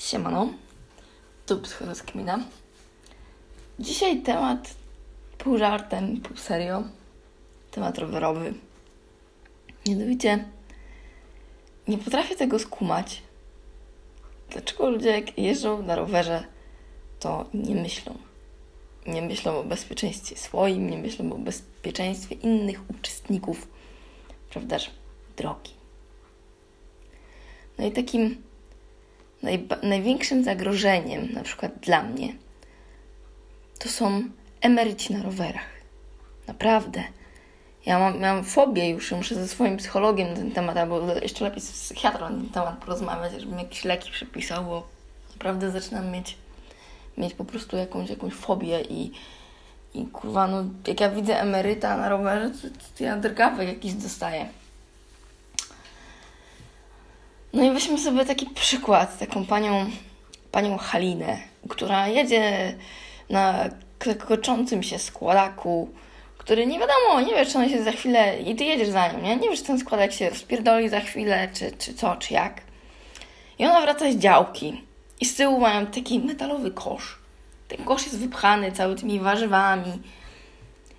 Siemano, tu psychorozkmina. Dzisiaj temat pół żartem, pół serio. Temat rowerowy. Mianowicie nie potrafię tego skumać. Dlaczego ludzie jak jeżdżą na rowerze, to nie myślą. Nie myślą o bezpieczeństwie swoim, nie myślą o bezpieczeństwie innych uczestników, prawdaż, drogi. No i takim największym zagrożeniem, na przykład dla mnie, to są emeryci na rowerach. Naprawdę. Ja mam, miałam fobię już, muszę ze swoim psychologiem na ten temat, albo jeszcze lepiej z psychiatrą na ten temat porozmawiać, żeby mi jakieś leki przepisał, bo naprawdę zaczynam mieć, mieć po prostu jakąś, jakąś fobię i, i kurwa, no jak ja widzę emeryta na rowerze, to, to ja drgawek jakiś dostaję. No i weźmy sobie taki przykład, taką panią, panią Halinę, która jedzie na klekoczącym się składaku, który nie wiadomo, nie wiesz, czy on się za chwilę, i ty jedziesz za nią, nie? Nie wiesz, czy ten składak się rozpierdoli za chwilę, czy, czy co, czy jak. I ona wraca z działki i z tyłu mają taki metalowy kosz. Ten kosz jest wypchany cały tymi warzywami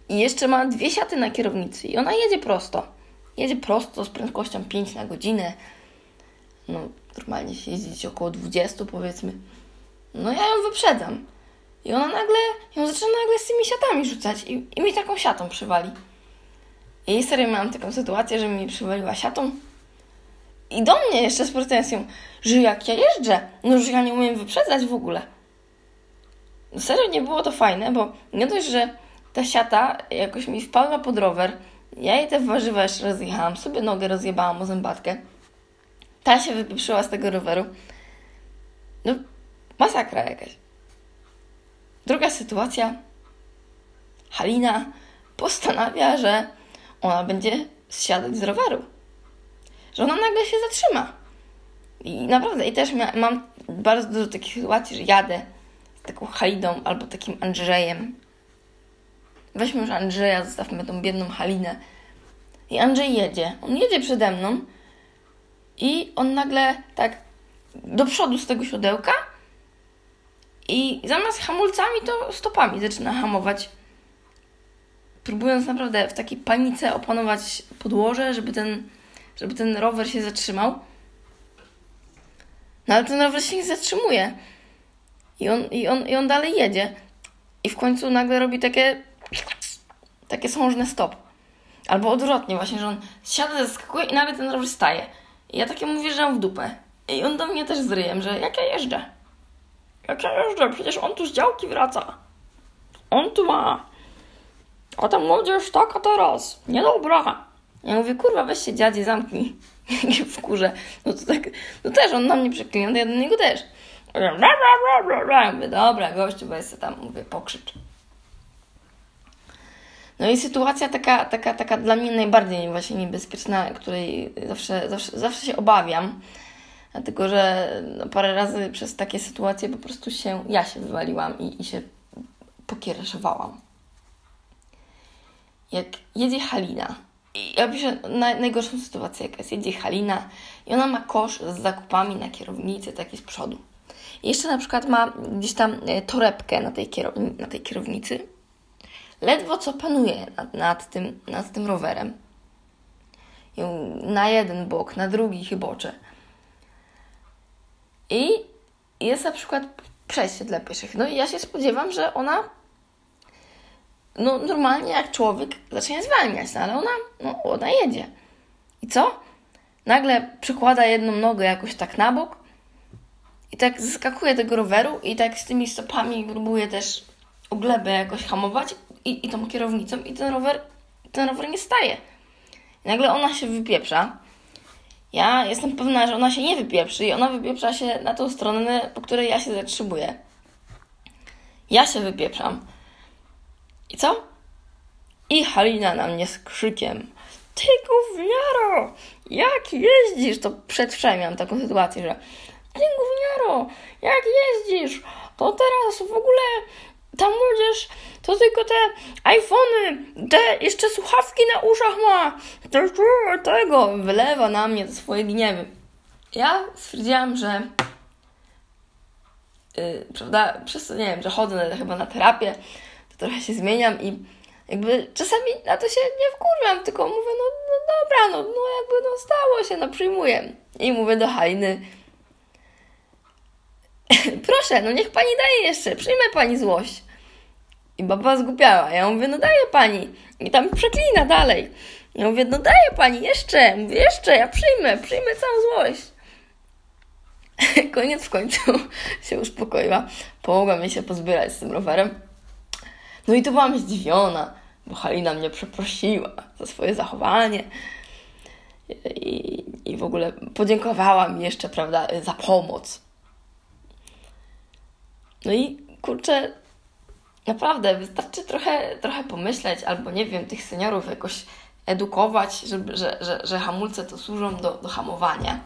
i jeszcze ma dwie siaty na kierownicy i ona jedzie prosto. Jedzie prosto z prędkością 5 na godzinę, no normalnie się jeździć około 20 powiedzmy. No ja ją wyprzedzam. I ona nagle, ją zaczyna nagle z tymi siatami rzucać i, i mi taką siatą przywali. I serio miałam taką sytuację, że mi przywaliła siatą. I do mnie jeszcze z pretensją, że jak ja jeżdżę, no że ja nie umiem wyprzedzać w ogóle. Serio nie było to fajne, bo nie dość, że ta siata jakoś mi wpadła pod rower, ja jej te warzywa jeszcze rozjechałam, sobie nogę rozjebałam o zębatkę. Ta się wypieprzyła z tego roweru. No, masakra jakaś. Druga sytuacja. Halina postanawia, że ona będzie zsiadać z roweru. Że ona nagle się zatrzyma. I naprawdę, i też mam bardzo dużo takich sytuacji, że jadę z taką Haliną albo takim Andrzejem. Weźmy już Andrzeja, zostawmy tą biedną Halinę. I Andrzej jedzie. On jedzie przede mną i on nagle tak do przodu z tego siodełka i zamiast hamulcami to stopami zaczyna hamować. Próbując naprawdę w takiej panice opanować podłoże, żeby ten, żeby ten rower się zatrzymał. No ale ten rower się nie zatrzymuje. I on, i on, i on dalej jedzie. I w końcu nagle robi takie takie sążne stop. Albo odwrotnie właśnie, że on siada, zaskakuje i nagle ten rower staje. Ja takie mówię, że mam w dupę. I on do mnie też z ryjem, że jak ja jeżdżę? Jak ja jeżdżę? Przecież on tu z działki wraca. On tu ma. A ta młodzież taka teraz. Niedobra. Ja mówię, kurwa, weź się dziadzie, zamknij. w kurze. No to tak, no też on na mnie przeklina, ja do niego też. Ja mówię, dobra, gościu, weź sobie tam, mówię, pokrzycz. No i sytuacja taka, taka, taka dla mnie najbardziej właśnie niebezpieczna, której zawsze, zawsze, zawsze się obawiam, dlatego że no, parę razy przez takie sytuacje po prostu się, ja się wywaliłam i, i się pokiereszowałam. Jak jedzie Halina, i ja piszę na, najgorszą sytuację, jaka jest, jedzie Halina i ona ma kosz z zakupami na kierownicy, taki z przodu. I jeszcze na przykład ma gdzieś tam e, torebkę na tej, kierow- na tej kierownicy, ledwo co panuje nad, nad, tym, nad tym rowerem. Na jeden bok, na drugi chybocze. I jest na przykład przejście dla pieszych. No i ja się spodziewam, że ona no normalnie jak człowiek zacznie zwalniać, no ale ona, no, ona jedzie. I co? Nagle przykłada jedną nogę jakoś tak na bok i tak zeskakuje tego roweru i tak z tymi stopami próbuje też o glebę jakoś hamować i, i tą kierownicą i ten rower, ten rower nie staje. I nagle ona się wypieprza. Ja jestem pewna, że ona się nie wypieprzy i ona wypieprza się na tą stronę, po której ja się zatrzymuję. Ja się wypieprzam. I co? I Halina na mnie z krzykiem. Ty gówniaro! Jak jeździsz? To przedwczoraj miałam taką sytuację, że ty gówniaro! Jak jeździsz? To teraz w ogóle ta młodzież to tylko te iPhony, te jeszcze słuchawki na uszach ma, tego wylewa na mnie swoje gniewy. Ja stwierdziłam, że yy, prawda, przez to, nie wiem, że chodzę na, chyba na terapię, to trochę się zmieniam i jakby czasami na to się nie wkurwiam, tylko mówię, no, no dobra, no, no jakby no stało się, no przyjmuję. I mówię do Haliny, proszę, no niech pani daje jeszcze, przyjmę pani złość. I baba zgubiała. Ja mówię, no daję pani. I tam przeklina dalej. Ja mówię, no daję pani jeszcze, mówię, jeszcze, ja przyjmę, przyjmę całą złość. Koniec w końcu się uspokoiła. Pomogła mi się pozbierać z tym rowerem. No i to byłam zdziwiona, bo Halina mnie przeprosiła za swoje zachowanie. I, i w ogóle podziękowała mi jeszcze, prawda, za pomoc. No i kurczę, naprawdę wystarczy trochę, trochę pomyśleć, albo nie wiem, tych seniorów jakoś edukować, żeby, że, że, że hamulce to służą do, do hamowania.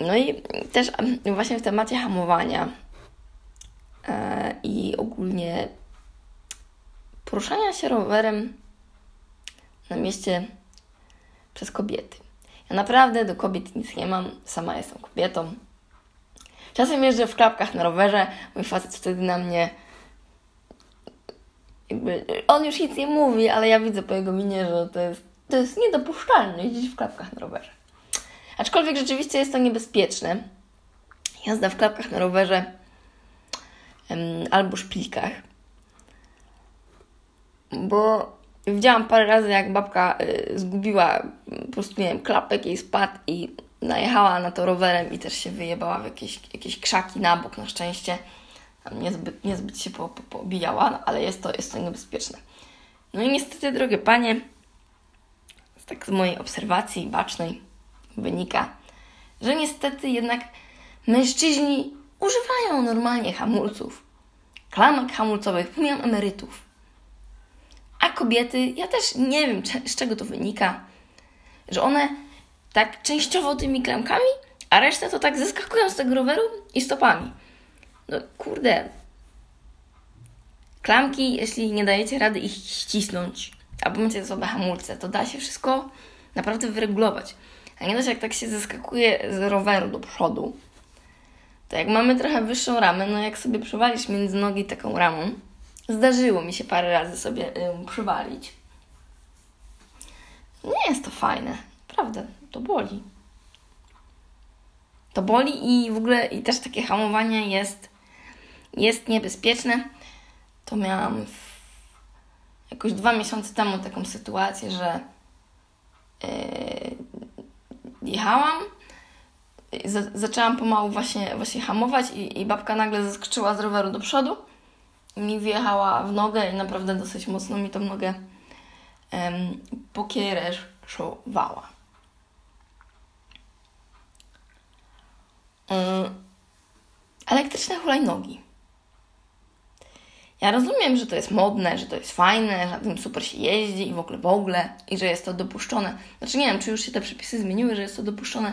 No i też właśnie w temacie hamowania e, i ogólnie poruszania się rowerem na mieście przez kobiety. Ja naprawdę do kobiet nic nie mam, sama jestem kobietą. Czasem jeżdżę w klapkach na rowerze, mój facet wtedy na mnie jakby, on już nic nie mówi, ale ja widzę po jego minie, że to jest, to jest niedopuszczalne jeździć w klapkach na rowerze. Aczkolwiek rzeczywiście jest to niebezpieczne. Jazda w klapkach na rowerze albo szpilkach. Bo widziałam parę razy, jak babka y, zgubiła po prostu, nie wiem, klapek jej spadł i najechała na to rowerem i też się wyjebała w jakieś, jakieś krzaki na bok na szczęście niezbyt, niezbyt się po, po, pobijała, no, ale jest to, jest to niebezpieczne. No i niestety, drogie panie, z tak z mojej obserwacji bacznej wynika, że niestety jednak mężczyźni używają normalnie hamulców, klamek hamulcowych, pomijam emerytów. A kobiety, ja też nie wiem, z czego to wynika, że one tak częściowo tymi klamkami, a resztę to tak zeskakują z tego roweru i stopami. No kurde. Klamki, jeśli nie dajecie rady ich ścisnąć, albo macie sobie hamulce, to da się wszystko naprawdę wyregulować. A nie dość jak tak się zeskakuje z roweru do przodu, to jak mamy trochę wyższą ramę, no jak sobie przywalisz między nogi taką ramą, zdarzyło mi się parę razy sobie ym, przywalić. Nie jest to fajne, naprawdę, to boli. To boli i w ogóle i też takie hamowanie jest jest niebezpieczne, to miałam jakoś dwa miesiące temu taką sytuację, że yy, jechałam, zaczęłam pomału właśnie, właśnie hamować i, i babka nagle zeskoczyła z roweru do przodu i mi wjechała w nogę i naprawdę dosyć mocno mi tą nogę um, pokiereszowała. Um, elektryczne hulajnogi. Ja rozumiem, że to jest modne, że to jest fajne, że na tym super się jeździ i w ogóle w ogóle, i że jest to dopuszczone. Znaczy nie wiem, czy już się te przepisy zmieniły, że jest to dopuszczone,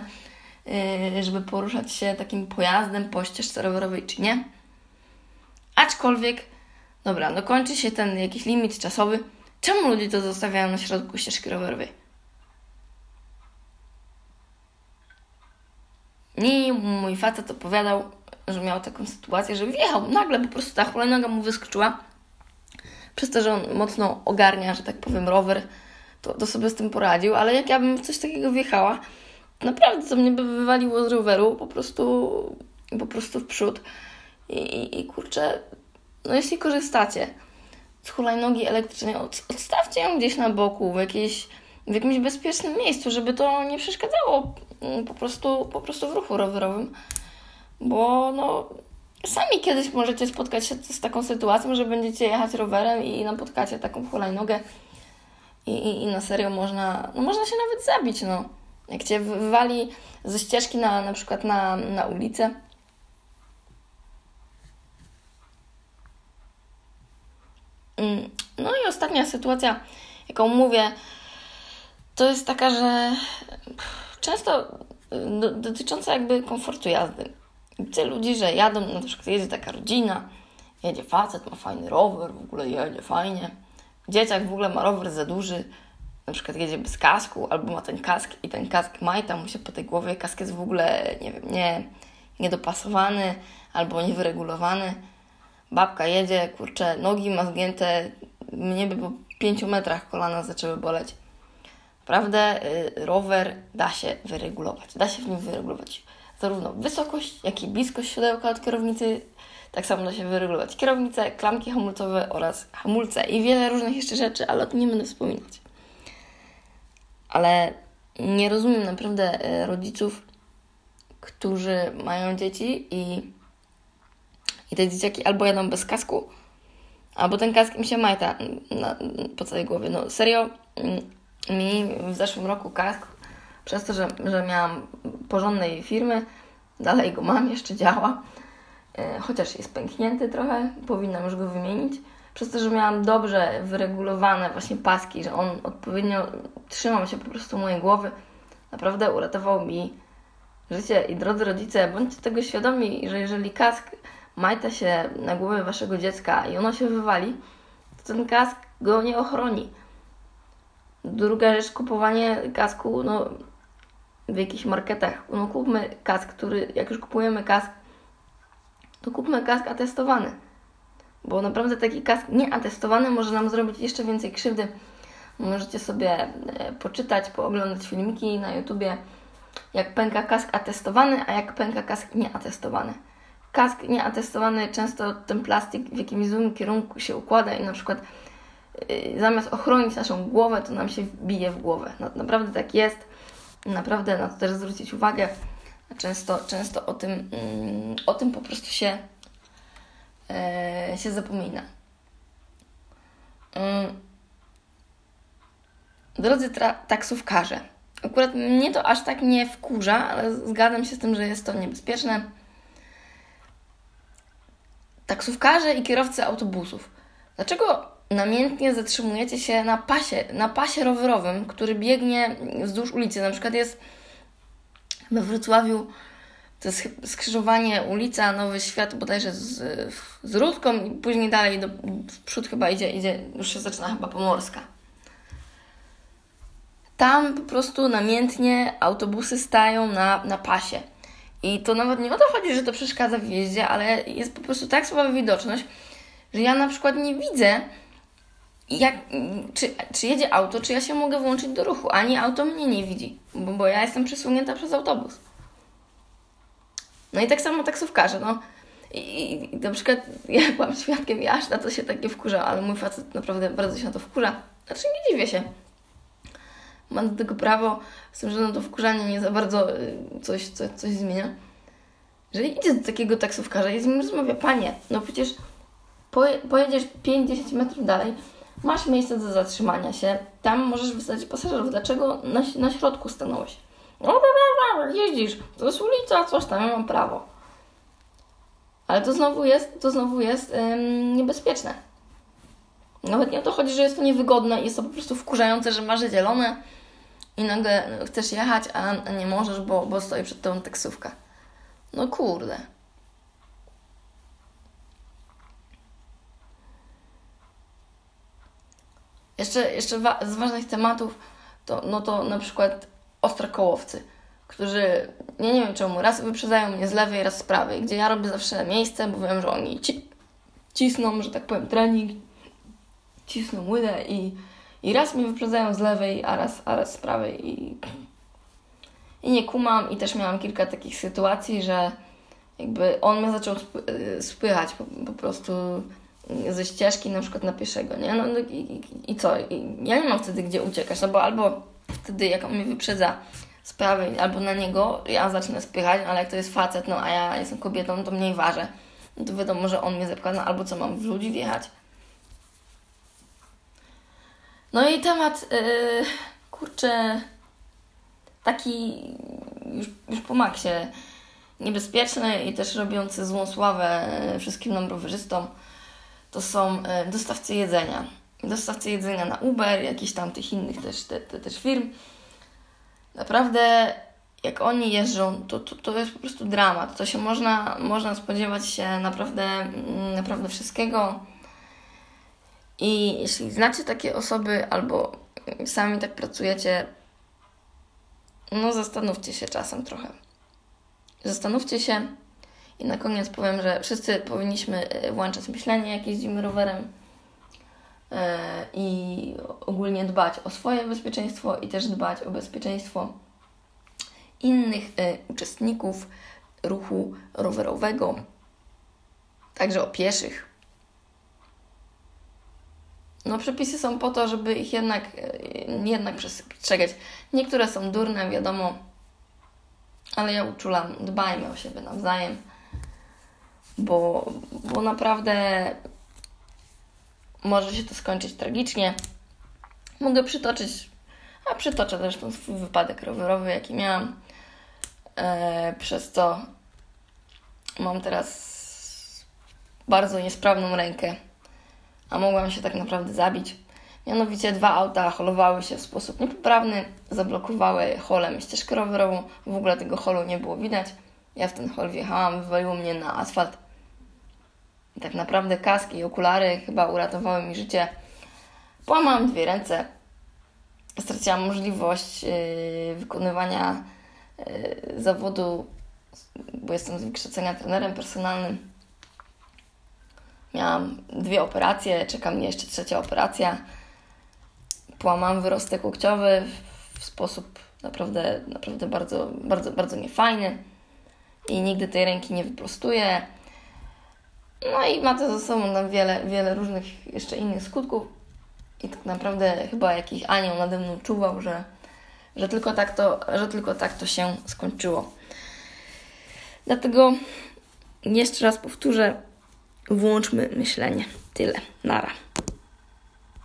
yy, żeby poruszać się takim pojazdem po ścieżce rowerowej, czy nie. Aczkolwiek, dobra, no kończy się ten jakiś limit czasowy. Czemu ludzie to zostawiają na środku ścieżki rowerowej? Mi mój facet opowiadał, że miał taką sytuację, że wjechał nagle, po prostu ta hulajnoga mu wyskoczyła. Przez to, że on mocno ogarnia, że tak powiem, rower, to, to sobie z tym poradził, ale jak ja bym w coś takiego wjechała, naprawdę to mnie by wywaliło z roweru po prostu, po prostu w przód. I, i, i kurczę, no jeśli korzystacie z hulajnogi elektrycznej, od, odstawcie ją gdzieś na boku, w, jakiejś, w jakimś bezpiecznym miejscu, żeby to nie przeszkadzało mm, po prostu, po prostu w ruchu rowerowym bo no, sami kiedyś możecie spotkać się z taką sytuacją, że będziecie jechać rowerem i napotkacie taką hulajnogę i, i, i na serio można, no można się nawet zabić, no. Jak Cię wywali ze ścieżki na, na przykład na, na ulicę, mm, No i ostatnia sytuacja, jaką mówię, to jest taka, że często dotycząca jakby komfortu jazdy. Widzę ludzi, że jadą, na przykład jedzie taka rodzina, jedzie facet, ma fajny rower, w ogóle jedzie fajnie. Dzieciak w ogóle ma rower za duży, na przykład jedzie bez kasku, albo ma ten kask i ten kask ma i tam mu się po tej głowie, kask jest w ogóle, nie wiem, nie, niedopasowany albo niewyregulowany. Babka jedzie, kurczę, nogi ma zgięte, mnie by po pięciu metrach kolana zaczęły boleć. Naprawdę y, rower da się wyregulować. Da się w nim wyregulować zarówno wysokość, jak i bliskość siodełka od kierownicy. Tak samo da się wyregulować kierownicę, klamki hamulcowe oraz hamulce i wiele różnych jeszcze rzeczy, ale o tym nie będę wspominać. Ale nie rozumiem naprawdę y, rodziców, którzy mają dzieci i, i te dzieciaki albo jadą bez kasku, albo ten kask im się majta na, po całej głowie. No serio, mm, mi w zeszłym roku kask, przez to, że, że miałam porządnej firmy, dalej go mam, jeszcze działa, e, chociaż jest pęknięty trochę, powinnam już go wymienić. Przez to, że miałam dobrze wyregulowane właśnie paski, że on odpowiednio trzymał się po prostu mojej głowy, naprawdę uratował mi życie. I drodzy rodzice, bądźcie tego świadomi, że jeżeli kask majta się na głowę waszego dziecka i ono się wywali, to ten kask go nie ochroni. Druga rzecz, kupowanie kasku, no w jakichś marketach. No kupmy kask, który, jak już kupujemy kask, to kupmy kask atestowany. Bo naprawdę taki kask nieatestowany może nam zrobić jeszcze więcej krzywdy. Możecie sobie e, poczytać, pooglądać filmiki na YouTubie, jak pęka kask atestowany, a jak pęka kask nieatestowany. Kask nieatestowany często ten plastik w jakimś złym kierunku się układa i na przykład Y, zamiast ochronić naszą głowę, to nam się bije w głowę. No, naprawdę tak jest. Naprawdę na to też zwrócić uwagę. Często, często o, tym, mm, o tym po prostu się, e, się zapomina. Mm. Drodzy taksówkarze, akurat mnie to aż tak nie wkurza, ale zgadzam się z tym, że jest to niebezpieczne. Taksówkarze i kierowcy autobusów. Dlaczego namiętnie zatrzymujecie się na pasie, na pasie rowerowym, który biegnie wzdłuż ulicy. Na przykład jest we Wrocławiu to jest skrzyżowanie ulica Nowy Świat bodajże z, z Rudką i później dalej do, w przód chyba idzie, idzie, już się zaczyna chyba Pomorska. Tam po prostu namiętnie autobusy stają na, na pasie. I to nawet nie o to chodzi, że to przeszkadza w jeździe, ale jest po prostu tak słaba widoczność, że ja na przykład nie widzę, jak, czy, czy jedzie auto, czy ja się mogę włączyć do ruchu. Ani auto mnie nie widzi, bo, bo ja jestem przesunięta przez autobus. No i tak samo taksówkarze, no. I, i na przykład ja byłam świadkiem i aż na to się takie wkurza, ale mój facet naprawdę bardzo się na to wkurza. Znaczy nie dziwię się. Mam do tego prawo, z tym, że no to wkurzanie nie za bardzo y, coś, coś, coś zmienia. Jeżeli idzie do takiego taksówkarza i z nim rozmawia, panie, no przecież pojedziesz 5-10 metrów dalej, Masz miejsce do zatrzymania się, tam możesz wysadzić pasażerów. Dlaczego na, na środku stanąłeś? No, jeździsz, to jest ulica, coś tam, ja mam prawo. Ale to znowu jest, to znowu jest ym, niebezpieczne. Nawet nie o to chodzi, że jest to niewygodne i jest to po prostu wkurzające, że masz zielone i nagle chcesz jechać, a nie możesz, bo, bo stoi przed tobą taksówka. No kurde. Jeszcze, jeszcze wa z ważnych tematów to, no to na przykład ostrokołowcy, którzy, ja nie wiem czemu, raz wyprzedzają mnie z lewej, raz z prawej, gdzie ja robię zawsze miejsce, bo wiem, że oni ci cisną, że tak powiem, trening, cisną łydę i, i raz mnie wyprzedzają z lewej, a raz, a raz z prawej i, i nie kumam i też miałam kilka takich sytuacji, że jakby on mnie zaczął spychać po, po prostu ze ścieżki na przykład na pieszego, nie? No, no i, i, co? I ja nie mam wtedy gdzie uciekać, no bo albo wtedy jak on mnie wyprzedza z prawej, albo na niego, ja zacznę spychać, ale jak to jest facet, no a ja jestem kobietą, to mniej ważę. No to wiadomo, że on mnie zepcha, no albo co, mam w ludzi wjechać. No i temat, yy, kurczę, taki już, już po maksie niebezpieczny i też robiący złą sławę wszystkim nam rowerzystom to są e, dostawcy jedzenia. Dostawcy jedzenia na Uber, jakichś tam tych innych też, te, te, też firm. Naprawdę, jak oni jeżdżą, to, to, to jest po prostu dramat. To się można, można spodziewać się naprawdę, mm, naprawdę wszystkiego. I jeśli znacie takie osoby albo sami tak pracujecie, no zastanówcie się czasem trochę. Zastanówcie się, I na koniec powiem, że wszyscy powinniśmy e, włączać myślenie, jak jeździmy rowerem e, i ogólnie dbać o swoje bezpieczeństwo i też dbać o bezpieczeństwo innych e, uczestników ruchu rowerowego, także o pieszych. No, przepisy są po to, żeby ich jednak, jednak przestrzegać. Niektóre są durne, wiadomo, ale ja uczulam, dbajmy o siebie nawzajem bo, bo naprawdę może się to skończyć tragicznie. Mogę przytoczyć, a przytoczę zresztą swój wypadek rowerowy, jaki miałam, e, przez co mam teraz bardzo niesprawną rękę, a mogłam się tak naprawdę zabić. Mianowicie dwa auta holowały się w sposób niepoprawny, zablokowały holem ścieżkę rowerową, w ogóle tego holu nie było widać. Ja w ten hol wjechałam, wywaliło mnie na asfalt tak naprawdę kaski i okulary chyba uratowały mi życie. Połamałam dwie ręce. Straciłam możliwość yy, wykonywania yy, zawodu, bo jestem z wykształcenia trenerem personalnym. Miałam dwie operacje, czeka mnie jeszcze trzecia operacja. Połamałam wyrostek łokciowy w sposób naprawdę, naprawdę bardzo, bardzo, bardzo niefajny i nigdy tej ręki nie wyprostuję no i ma to ze sobą tam wiele, wiele różnych jeszcze innych skutków. I tak naprawdę chyba jakiś anioł nade mną czuwał, że, że, tylko, tak to, że tylko tak to się skończyło. Dlatego jeszcze raz powtórzę, włączmy myślenie. Tyle. Nara.